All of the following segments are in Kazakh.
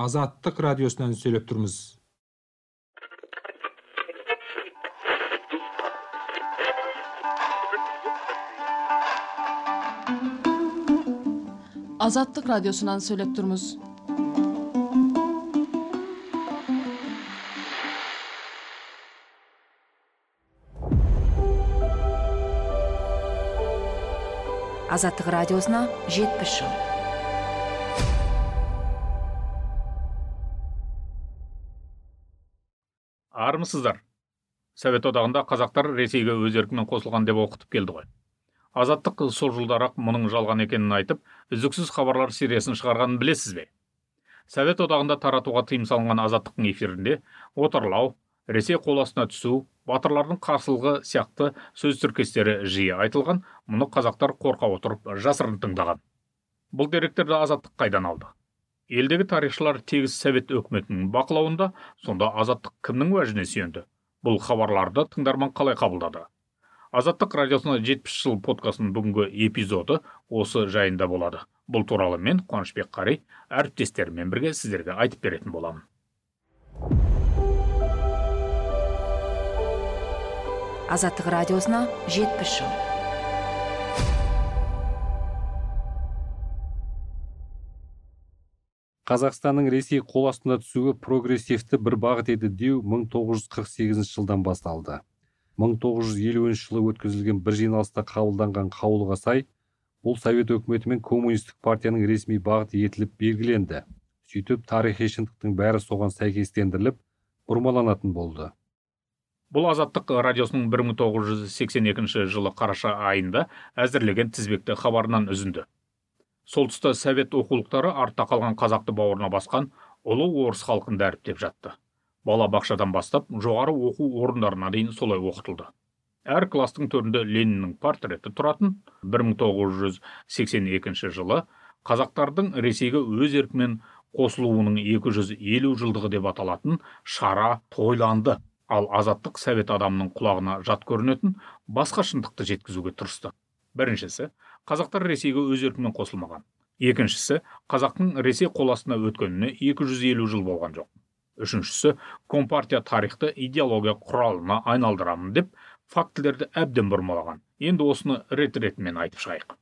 азаттык радиосунан сүйлөп турмуз азаттык радиосунан сүйлөп турмуз азаттык радиосуна жетимиш жыл армысыздар совет одағында қазақтар ресейге өз еркімен қосылған деп оқытып келді ғой. Азаттық сол жылдары ақ мұның жалған екенін айтып үздіксіз хабарлар сериясын шығарғанын білесіз бе? Совет одағында таратуға тыйым салынған азаттықтың эфирінде отарлау ресей қол астына түсу батырлардың қарсылығы сияқты сөз тіркестері жиі айтылған мұны қазақтар қорқа отырып жасырын тыңдаған. Бұл деректерді азаттық қайдан алды? Елдегі тарихшылар тегіс совет өкіметінің бақылауында сонда азаттық кімнің уәжіне сүйенді? Бұл хабарларды тыңдарман қалай қабылдады? Азаттық радиосына жетпіс жыл подкастының бүгінгі эпизоды осы жайында болады. Бұл туралы мен қуанышбек қари әріптестеріммен бірге сіздерге айтып беретін боламын. Азаттык радиосуна жетимиш жыл. Қазақстанның ресей қол астына түсуі прогрессивті бір бағыт еді деу 1948 жылдан басталды. 1950 жылы өткізілген бір жиналыста қабылданған қаулыға сай бұл совет өкіметі мен коммунистік партияның ресми бағыты етіліп белгіленді. Сөйтіп тарихи шындықтың бәрі соған сәйкестендіріліп бұрмаланатын болды. Бұл азаттық радиосының 1982 жылы қараша айында әзірлеген тізбекті хабарынан үзінді. Сол тұста совет оқулықтары артта қалған қазақты бауырына басқан ұлы орыс халқын дәріптеп жатты. Бала бақшадан бастап жоғары оқу орындарына дейін солай оқытылды. Әр класстың төрінде лениннің портреті тұратын 1982 жылы қазақтардың ресейге өз еркімен қосылуының 250 жылдығы деп аталатын шара тойланды. Ал азаттық совет адамының құлағына жат көрінетін басқа шындықты жеткізуге тырысты. Біріншісі қазақтар ресейге өз еркімен қосылмаған. Екіншісі қазақтың ресей қол астына өткеніне 250 жыл болған жоқ. Үшіншісі компартия тарихты идеология құралына айналдырамын деп фактілерді әбден бұрмалаған. Енді осыны рет ретімен айтып шығайық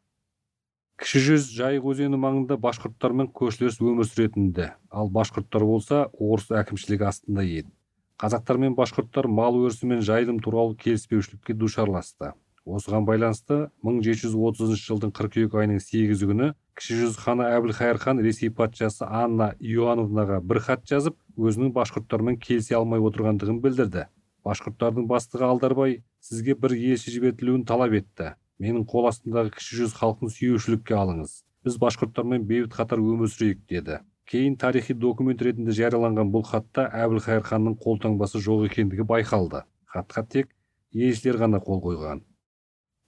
кіші жүз жайық өзені маңында башқұрттармен көршілес өмір сүретінді. Ал башқұрттар болса орыс әкімшілігі астында еді. Қазақтар мен башқұрттар мал өрісі мен жайылым туралы келіспеушілікке душарласты. Осыған байланысты 1730 жылдың қыркүйек айының сегізі күні кіші жүз ханы әбілхайыр хан ресей патшасы анна иоановнаға бір хат жазып өзінің башқұрттармен келісе алмай отырғандығын білдірді. Башқұрттардың бастығы алдарбай сізге бір елші жібертілуін талап етті. Менің қол астымдағы кіші жүз халқын сүйеушілікке алыңыз. Біз башқұрттармен бейбіт қатар өмір сүрейік деді. Кейін тарихи документ ретінде жарияланған бұл хатта әбілхайыр ханның қолтаңбасы жоқ екендігі байқалды. Хатқа тек елшілер ғана қол қойған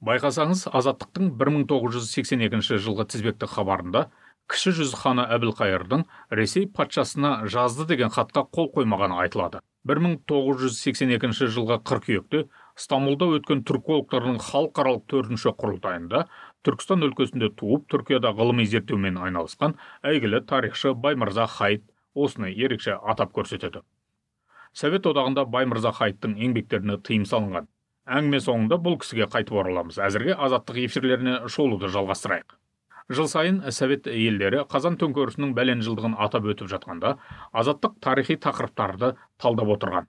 байқасаңыз азаттықтың 1982 жылғы тізбекті хабарында кіші жүз ханы әбілқайырдың ресей патшасына жазды деген хатқа қол қоймағаны айтылады. 1982 жылғы қыркүйекте стамбулда өткен түркологтардың халықаралық төртінші құрылтайында түркістан өлкесінде туып түркияда ғылыми зерттеумен айналысқан әйгілі тарихшы баймырза хайт осыны ерекше атап көрсетеді. Совет одағында баймырза хайттың еңбектеріне тыйым салынған. Әңгіме соңында бұл кісіге қайтып ораламыз. Әзірге азаттық эфирлеріне шолуды жалғастырайық. Жыл сайын совет елдері қазан төңкерісінің бәлен жылдығын атап өтіп жатқанда азаттық тарихи тақырыптарды талдап отырған.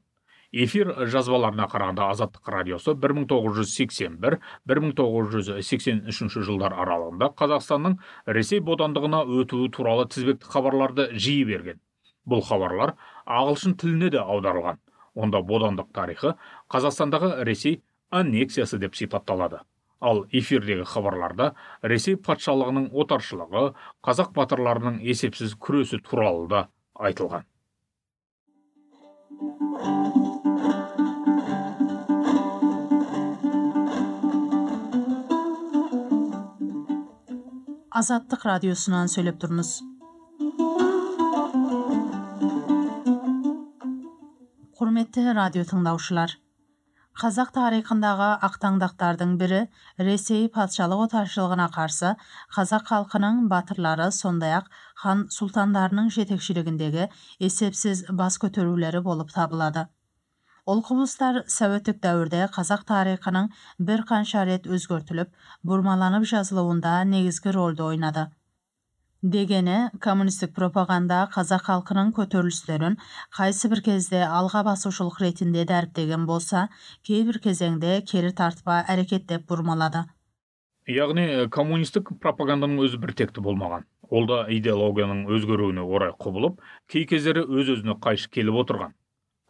Эфир жазбаларына қарағанда азаттық радиосы 1981-1983 жылдар аралығында қазақстанның ресей бодандығына өтуі туралы тізбекті хабарларды жиі берген. Бұл хабарлар ағылшын тіліне де аударылған. Онда бодандық тарихы қазақстандағы ресей аннексиясы деп сипатталады. Ал эфирдегі хабарларда ресей патшалығының отаршылығы қазақ батырларының есепсіз күресі туралы да айтылған. Азаттык радиосунан сүйлөп турмуз курметті радио тыңдаушылар қазақ тарихындағы ақтаңдақтардың бірі ресей патшалық отаршылығына қарсы қазақ халқының батырлары сондай ақ хан сұлтандарының жетекшілігіндегі есепсіз бас көтерулері болып табылады. Ол құбылыстар советтік дәуірде қазақ тарихының бір қанша рет өзгертіліп бұрмаланып жазылуында негізгі рөлді ойнады. Дегені коммунистік пропаганда қазақ халқының көтерілістерін қайсы бір кезде алға басушылық ретінде дәріптеген болса кейбір кезеңде кері тартпа әрекет деп бұрмалады. Яғни коммунистік пропаганданың өзі біртекті болмаған. Ол да идеологияның өзгеруіне орай құбылып кей кездері өз өзіне қайшы келіп отырған.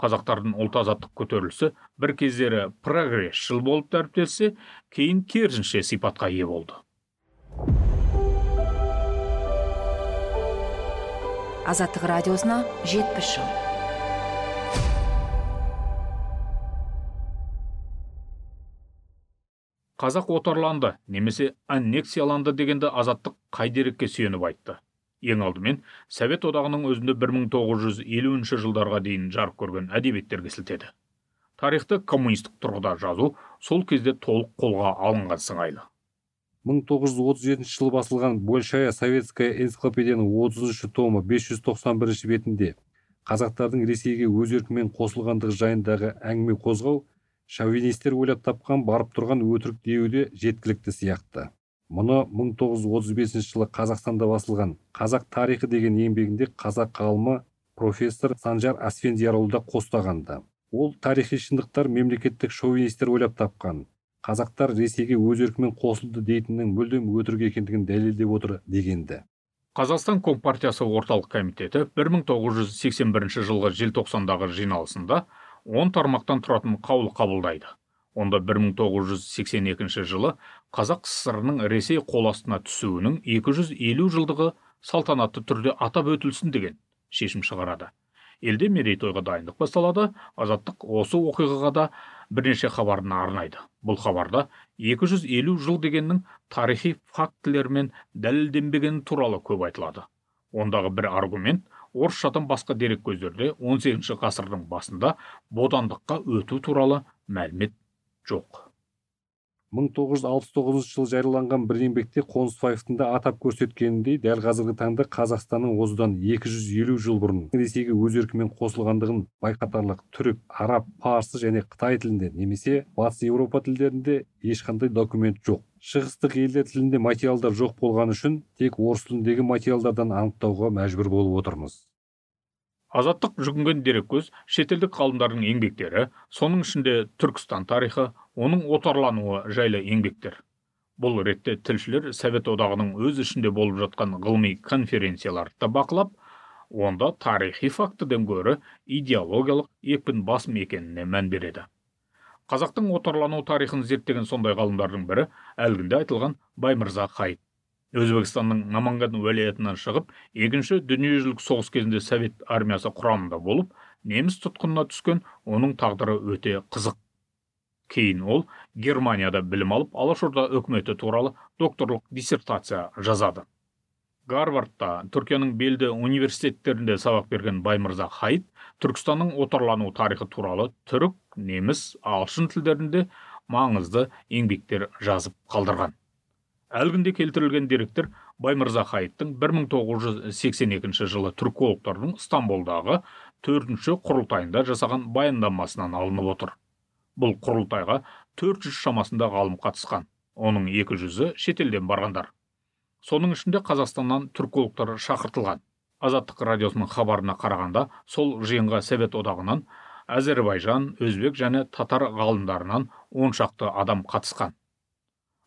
Қазақтардың ұлт азаттық көтерілісі бір кездері прогрессшіл болып дәріптелсе кейін керісінше сипатқа ие болды. Азаттық радиосына жетпіс жыл. Қазақ отарланды немесе аннексияланды дегенді азаттық қай дерекке сүйеніп айтты? Ең алдымен совет одағының өзінде 1950 жылдарға дейін жарық көрген әдебиеттерге сілтеді. Тарихты коммунистік тұрғыда жазу сол кезде толық қолға алынған сыңайлы. 1937 жылы басылған большая советская энциклопедияның 30 томы 591 бетінде қазақтардың ресейге өз еркімен қосылғандығы жайындағы әңгіме қозғау шовинистер ойлап тапқан барып тұрған өтірік деуде жеткілікті сияқты. Мұны 1935 жылы қазақстанда басылған қазақ тарихы деген еңбегінде қазақ ғалымы профессор санжар асфендиярұлы да қостағанды ол тарихи шындықтар мемлекеттік шовинистер ойлап тапқан қазақтар ресейге өз еркімен қосылды дейтіннің мүлдем өтірік екендігін дәлелдеп отыр дегенді. Қазақстан компартиясы орталық комитеті 1981 жылғы желтоқсандағы жиналысында 10 тармақтан тұратын қаулы қабылдайды. Онда 1982 жылы қазақ сср ресей қол астына түсуінің 250 жылдығы салтанатты түрде атап өтілсін деген шешім шығарады. Елде мерейтойға дайындық басталады азаттық осы оқиғаға да бірнеше хабарын арнайды. Бұл хабарда 250 жыл дегеннің тарихи фактілермен дәлелденбегені туралы көп айтылады. Ондағы бір аргумент орысшадан басқа дерек көздерде 18 ғасырдың басында бодандыққа өту туралы мәлімет жоқ. 1969 жылы жарияланған бір еңбекте қонысбаевтың да атап көрсеткеніндей дәл қазіргі таңда қазақстанның осыдан 250 жыл бұрын ресейге өз еркімен қосылғандығын байқатарлық түрік араб парсы және қытай тілінде немесе батыс еуропа тілдерінде ешқандай документ жоқ. Шығыстық елдер тілінде материалдар жоқ болғаны үшін тек орыс тіліндегі материалдардан анықтауға мәжбүр болып отырмыз. Азаттық жүгінген дереккөз шетелдік ғалымдардың еңбектері соның ішінде түркістан тарихы оның отарлануы жайлы еңбектер. Бұл ретте тілшілер совет одағының өз ішінде болып жатқан ғылыми конференцияларды да бақылап онда тарихи фактіден гөрі идеологиялық екпін басым екеніне мән береді. Қазақтың отарлану тарихын зерттеген сондай ғалымдардың бірі әлгінде айтылған баймырза хайып өзбекстанның наманган уәлаятынан шығып екінші дүниежүзілік соғыс кезінде совет армиясы құрамында болып неміс тұтқынына түскен оның тағдыры өте қызық. Кейін ол германияда білім алып алашорда үкіметі туралы докторлық диссертация жазады. Гарвардта түркияның белді университеттерінде сабақ берген баймырза хайт түркістанның отарлану тарихы туралы түрік неміс ағылшын тілдерінде маңызды еңбектер жазып қалдырған. Әлгінде келтірілген деректер баймырза хайыптың 1982 жылы түркологтардың стамбулдағы төртінші құрылтайында жасаған баяндамасынан алынып отыр. Бұл құрылтайға 400 шамасында ғалым қатысқан. Оның 200-і шетелден барғандар. Соның ішінде қазақстаннан түркологтар шақыртылған. Азаттық радиосының хабарына қарағанда сол жиынға совет одағынан әзербайжан өзбек және татар ғалымдарынан он шақты адам қатысқан.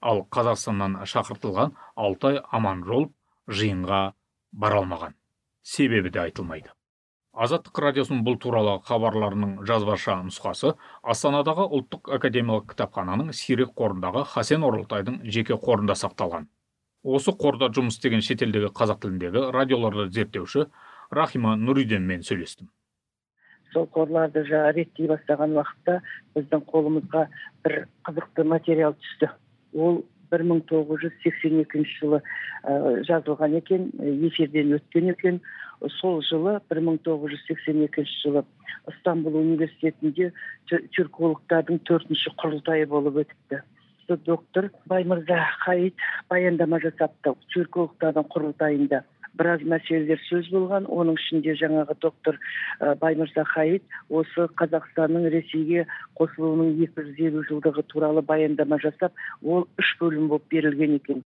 Ал қазақстаннан шақыртылған алтай аманжолов жиынға бара алмаған. Себебі де айтылмайды. Азаттық радиосының бұл туралы хабарларының жазбаша нұсқасы астанадағы ұлттық академиялық кітапхананың сирек қорындағы хасен оралтайдың жеке қорында сақталған. Осы қорда жұмыс істеген шетелдегі қазақ тіліндегі радиоларды зерттеуші рахима нұриденмен сөйлестім. Сол қорларды жаңа реттей бастаған уақытта біздің қолымызға бір қызықты материал түсті. Ол бір мың тоғыз жүз сексен екінші жылы жазылған екен эфирден өткен екен. Сол жылы 1982 жылы ыстамбул университетінде тюркологтардың төртінші құрылтайы болып өтіпті. Доктор баймырза хаид баяндама жасапты тюркологтардың құрылтайында. Біраз мәселелер сөз болған оның ішінде жаңағы доктор баймырза хаид осы қазақстанның ресейге қосылуының екі жүз елу жылдығы туралы баяндама жасап ол үш бөлім болып берілген екен.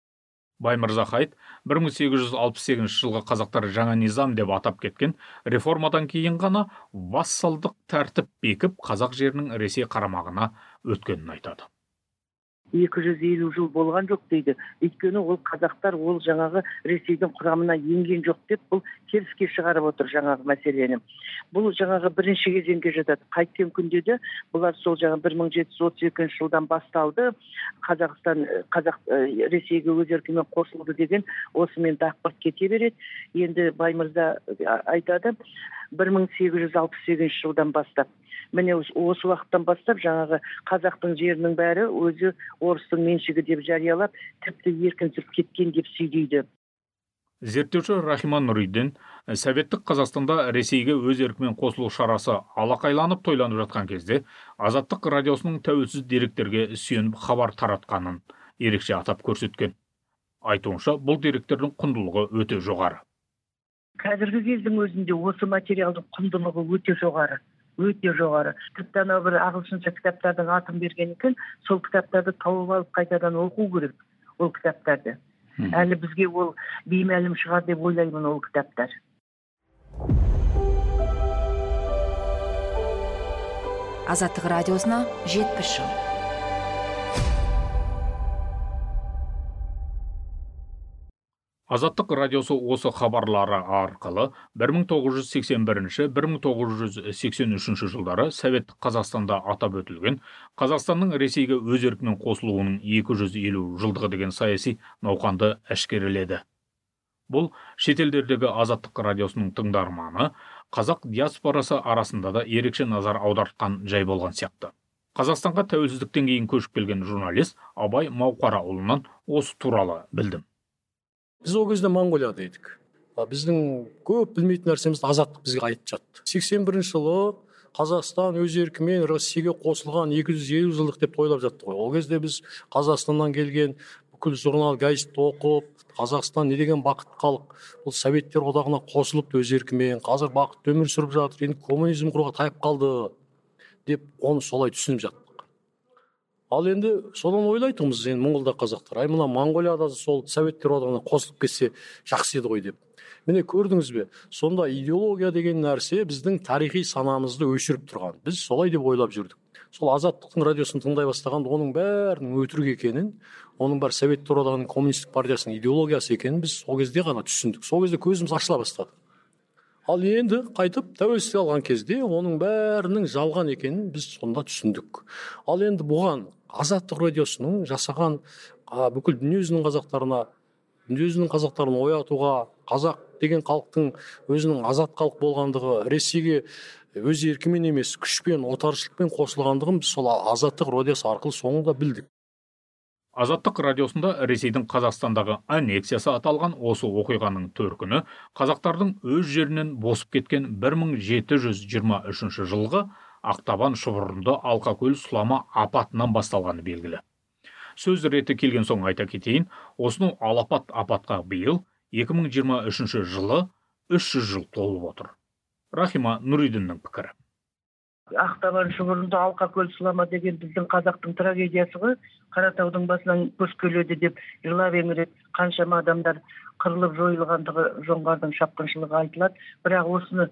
Баймырза хаид 1868 жылғы қазақтар жаңа низам деп атап кеткен реформадан кейін ғана вассалдық тәртіп бекіп қазақ жерінің ресей қарамағына өткенін айтады. Екі жүз елу жыл болған жоқ дейді. Өйткені ол қазақтар ол жаңағы ресейдің құрамына енген жоқ деп бұл теріске шығарып отыр жаңағы мәселені. Бұл жаңағы бірінші кезеңге жатады. Қайткен күнде де бұлар сол жаңағы бір мың жеті жүз отыз екінші жылдан басталды. Қазақстан қазақ ресейге өз еркімен қосылды деген осымен дақпырт кете береді. Енді баймырза айтады бір мың сегіз жүз алпыс сегізінші жылдан бастап. Міне осы уақыттан бастап жаңағы қазақтың жерінің бәрі өзі орыстың меншігі деп жариялап тіпті еркінсіп кеткен деп сүйдейді зерттеуші рахима нұриден советтік қазақстанда ресейге өз еркімен қосылу шарасы алақайланып тойланып жатқан кезде азаттық радиосының тәуелсіз деректерге сүйеніп хабар таратқанын ерекше атап көрсеткен. Айтуынша бұл деректердің құндылығы өте жоғары қазіргі кездің өзінде осы материалдың құндылығы өте жоғары. Өте жоғары. Тіпті анау бір ағылшынша кітаптардың атын берген екен сол кітаптарды тауып алып қайтадан оқу керек ол кітаптарды. Әлі бізге ол беймәлім шығар деп ойлаймын ол кітаптар. Азаттық радиосына жетпіс жыл. Азаттық радиосы осы хабарлары арқылы 1981-1983 жылдары советтік қазақстанда атап өтілген қазақстанның ресейге өз еркімен қосылуының 250 жылдығы деген саяси науқанды әшкереледі. Бұл шетелдердегі азаттық радиосының тыңдарманы қазақ диаспорасы арасында да ерекше назар аудартқан жай болған сияқты. Қазақстанға тәуелсіздіктен кейін көшіп келген журналист абай мауқараұлынан осы туралы білдім. Біз ол кезде моңғолияда едік біздің көп білмейтін нәрсемізді азаттық бізге айтып жатты. Сексен бірінші жылы қазақстан өз еркімен россияға қосылған 250 жылдық деп тойлап жатты ғой. Ол кезде біз қазақстаннан келген бүкіл журнал газетті оқып қазақстан не деген бақытты халық бұл советтер одағына қосылыпты өз еркімен. Қазір бақытты өмір сүріп жатыр енді коммунизм құруға таяп қалды деп оны солай түсініп жатты ал енді содан ойлайтынбыз енді монғолда қазақтар. Ай мына моңғолияда сол советтер одағына қосылып кетсе жақсы еді ғой деп. Міне көрдіңіз бе сонда идеология деген нәрсе біздің тарихи санамызды өшіріп тұрған. Біз солай деп ойлап жүрдік. Сол азаттықтың радиосын тыңдай бастағанда оның бәрінің өтірік екенін оның бәрі советтер одағының коммунистік партиясының идеологиясы екенін біз сол кезде ғана түсіндік. Сол кезде көзіміз ашыла бастады. Ал енді қайтып тәуелсіздік алған кезде оның бәрінің жалған екенін біз сонда түсіндік. Ал енді бұған азаттық радиосының жасаған ә, бүкіл дүниежүзінің қазақтарына дүниежүзінің қазақтарын оятуға қазақ деген халықтың өзінің азат халық болғандығы ресейге өз еркімен емес күшпен отаршылықпен қосылғандығын біз сол азаттық радиосы арқылы соңында білдік. Азаттық радиосында ресейдің қазақстандағы аннексиясы аталған осы оқиғаның төркіні қазақтардың өз жерінен босып кеткен 1723 жылғы ақтабан шұбырынды алқакөл сұлама апатынан басталғаны белгілі. Сөз реті келген соң айта кетейін осынау алапат апатқа биыл 2023 жылы 300 жыл толып отыр. Рахима нұридиннің пікірі. Ақтабан шұбырынды алқакөл сұлама деген біздің қазақтың трагедиясы ғой. Қаратаудың басынан көш келеді деп жылап еңіреп қаншама адамдар қырылып жойылғандығы жоңғардың шапқыншылығы айтылады. Бірақ осыны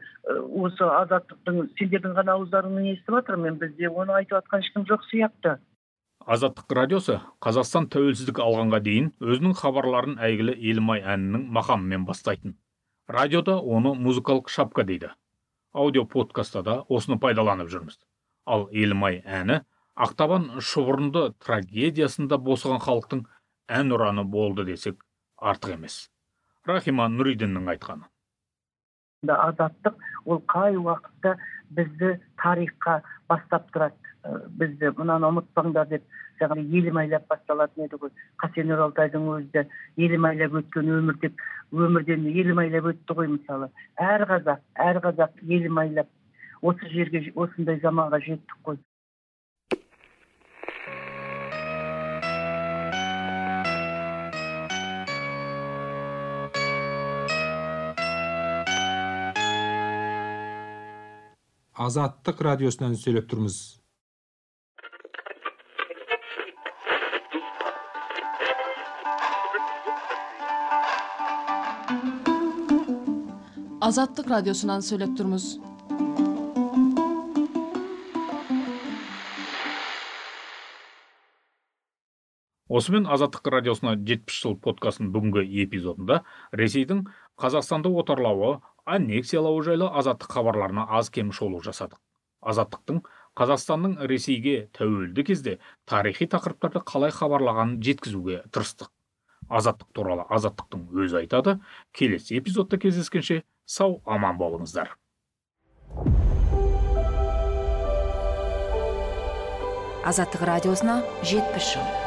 осы азаттықтың сендердің ғана ауыздарыңнан естіп жатырмын бізде оны айтып жатқан ешкім жоқ сияқты. Азаттық радиосы қазақстан тәуелсіздік алғанға дейін өзінің хабарларын әйгілі елімай әнінің мақамымен бастайтын. Радиода оны музыкалық шапка дейді. Аудио подкастта да осыны пайдаланып жүрміз. Ал елімай әні ақтабан шұбырынды трагедиясында босыған халықтың әнұраны болды десек артық емес. Рахима нұридиннің айтқаны. Азаттық ол қай уақытта бізді тарихқа бастап тұрады? Бізді мынаны ұмытпаңдар деп жаңағы елім басталатын еді ғой. Қасен оралтайдың өзі де елім өткен өмір деп. Өмірден елім өтті ғой мысалы. Әр қазақ әр қазақ елім осы жерге осындай заманға жеттік қой. Азаттық радиосынан сөйлеп тұрмыз. Азаттық радиосынан сөйлеп тұрмыз осымен азаттық радиосына жетпіс жыл подкастының бүгінгі эпизодында ресейдің қазақстанды отарлауы аннексиялауы жайлы азаттық хабарларына аз кем шолу жасадық. Азаттықтың қазақстанның ресейге тәуелді кезде тарихи тақырыптарды қалай хабарлағанын жеткізуге тырыстық. Азаттық туралы азаттықтың өзі айтады келесі эпизодта кездескенше сау аман болыңыздар азаттық радиосына жетпіс жыл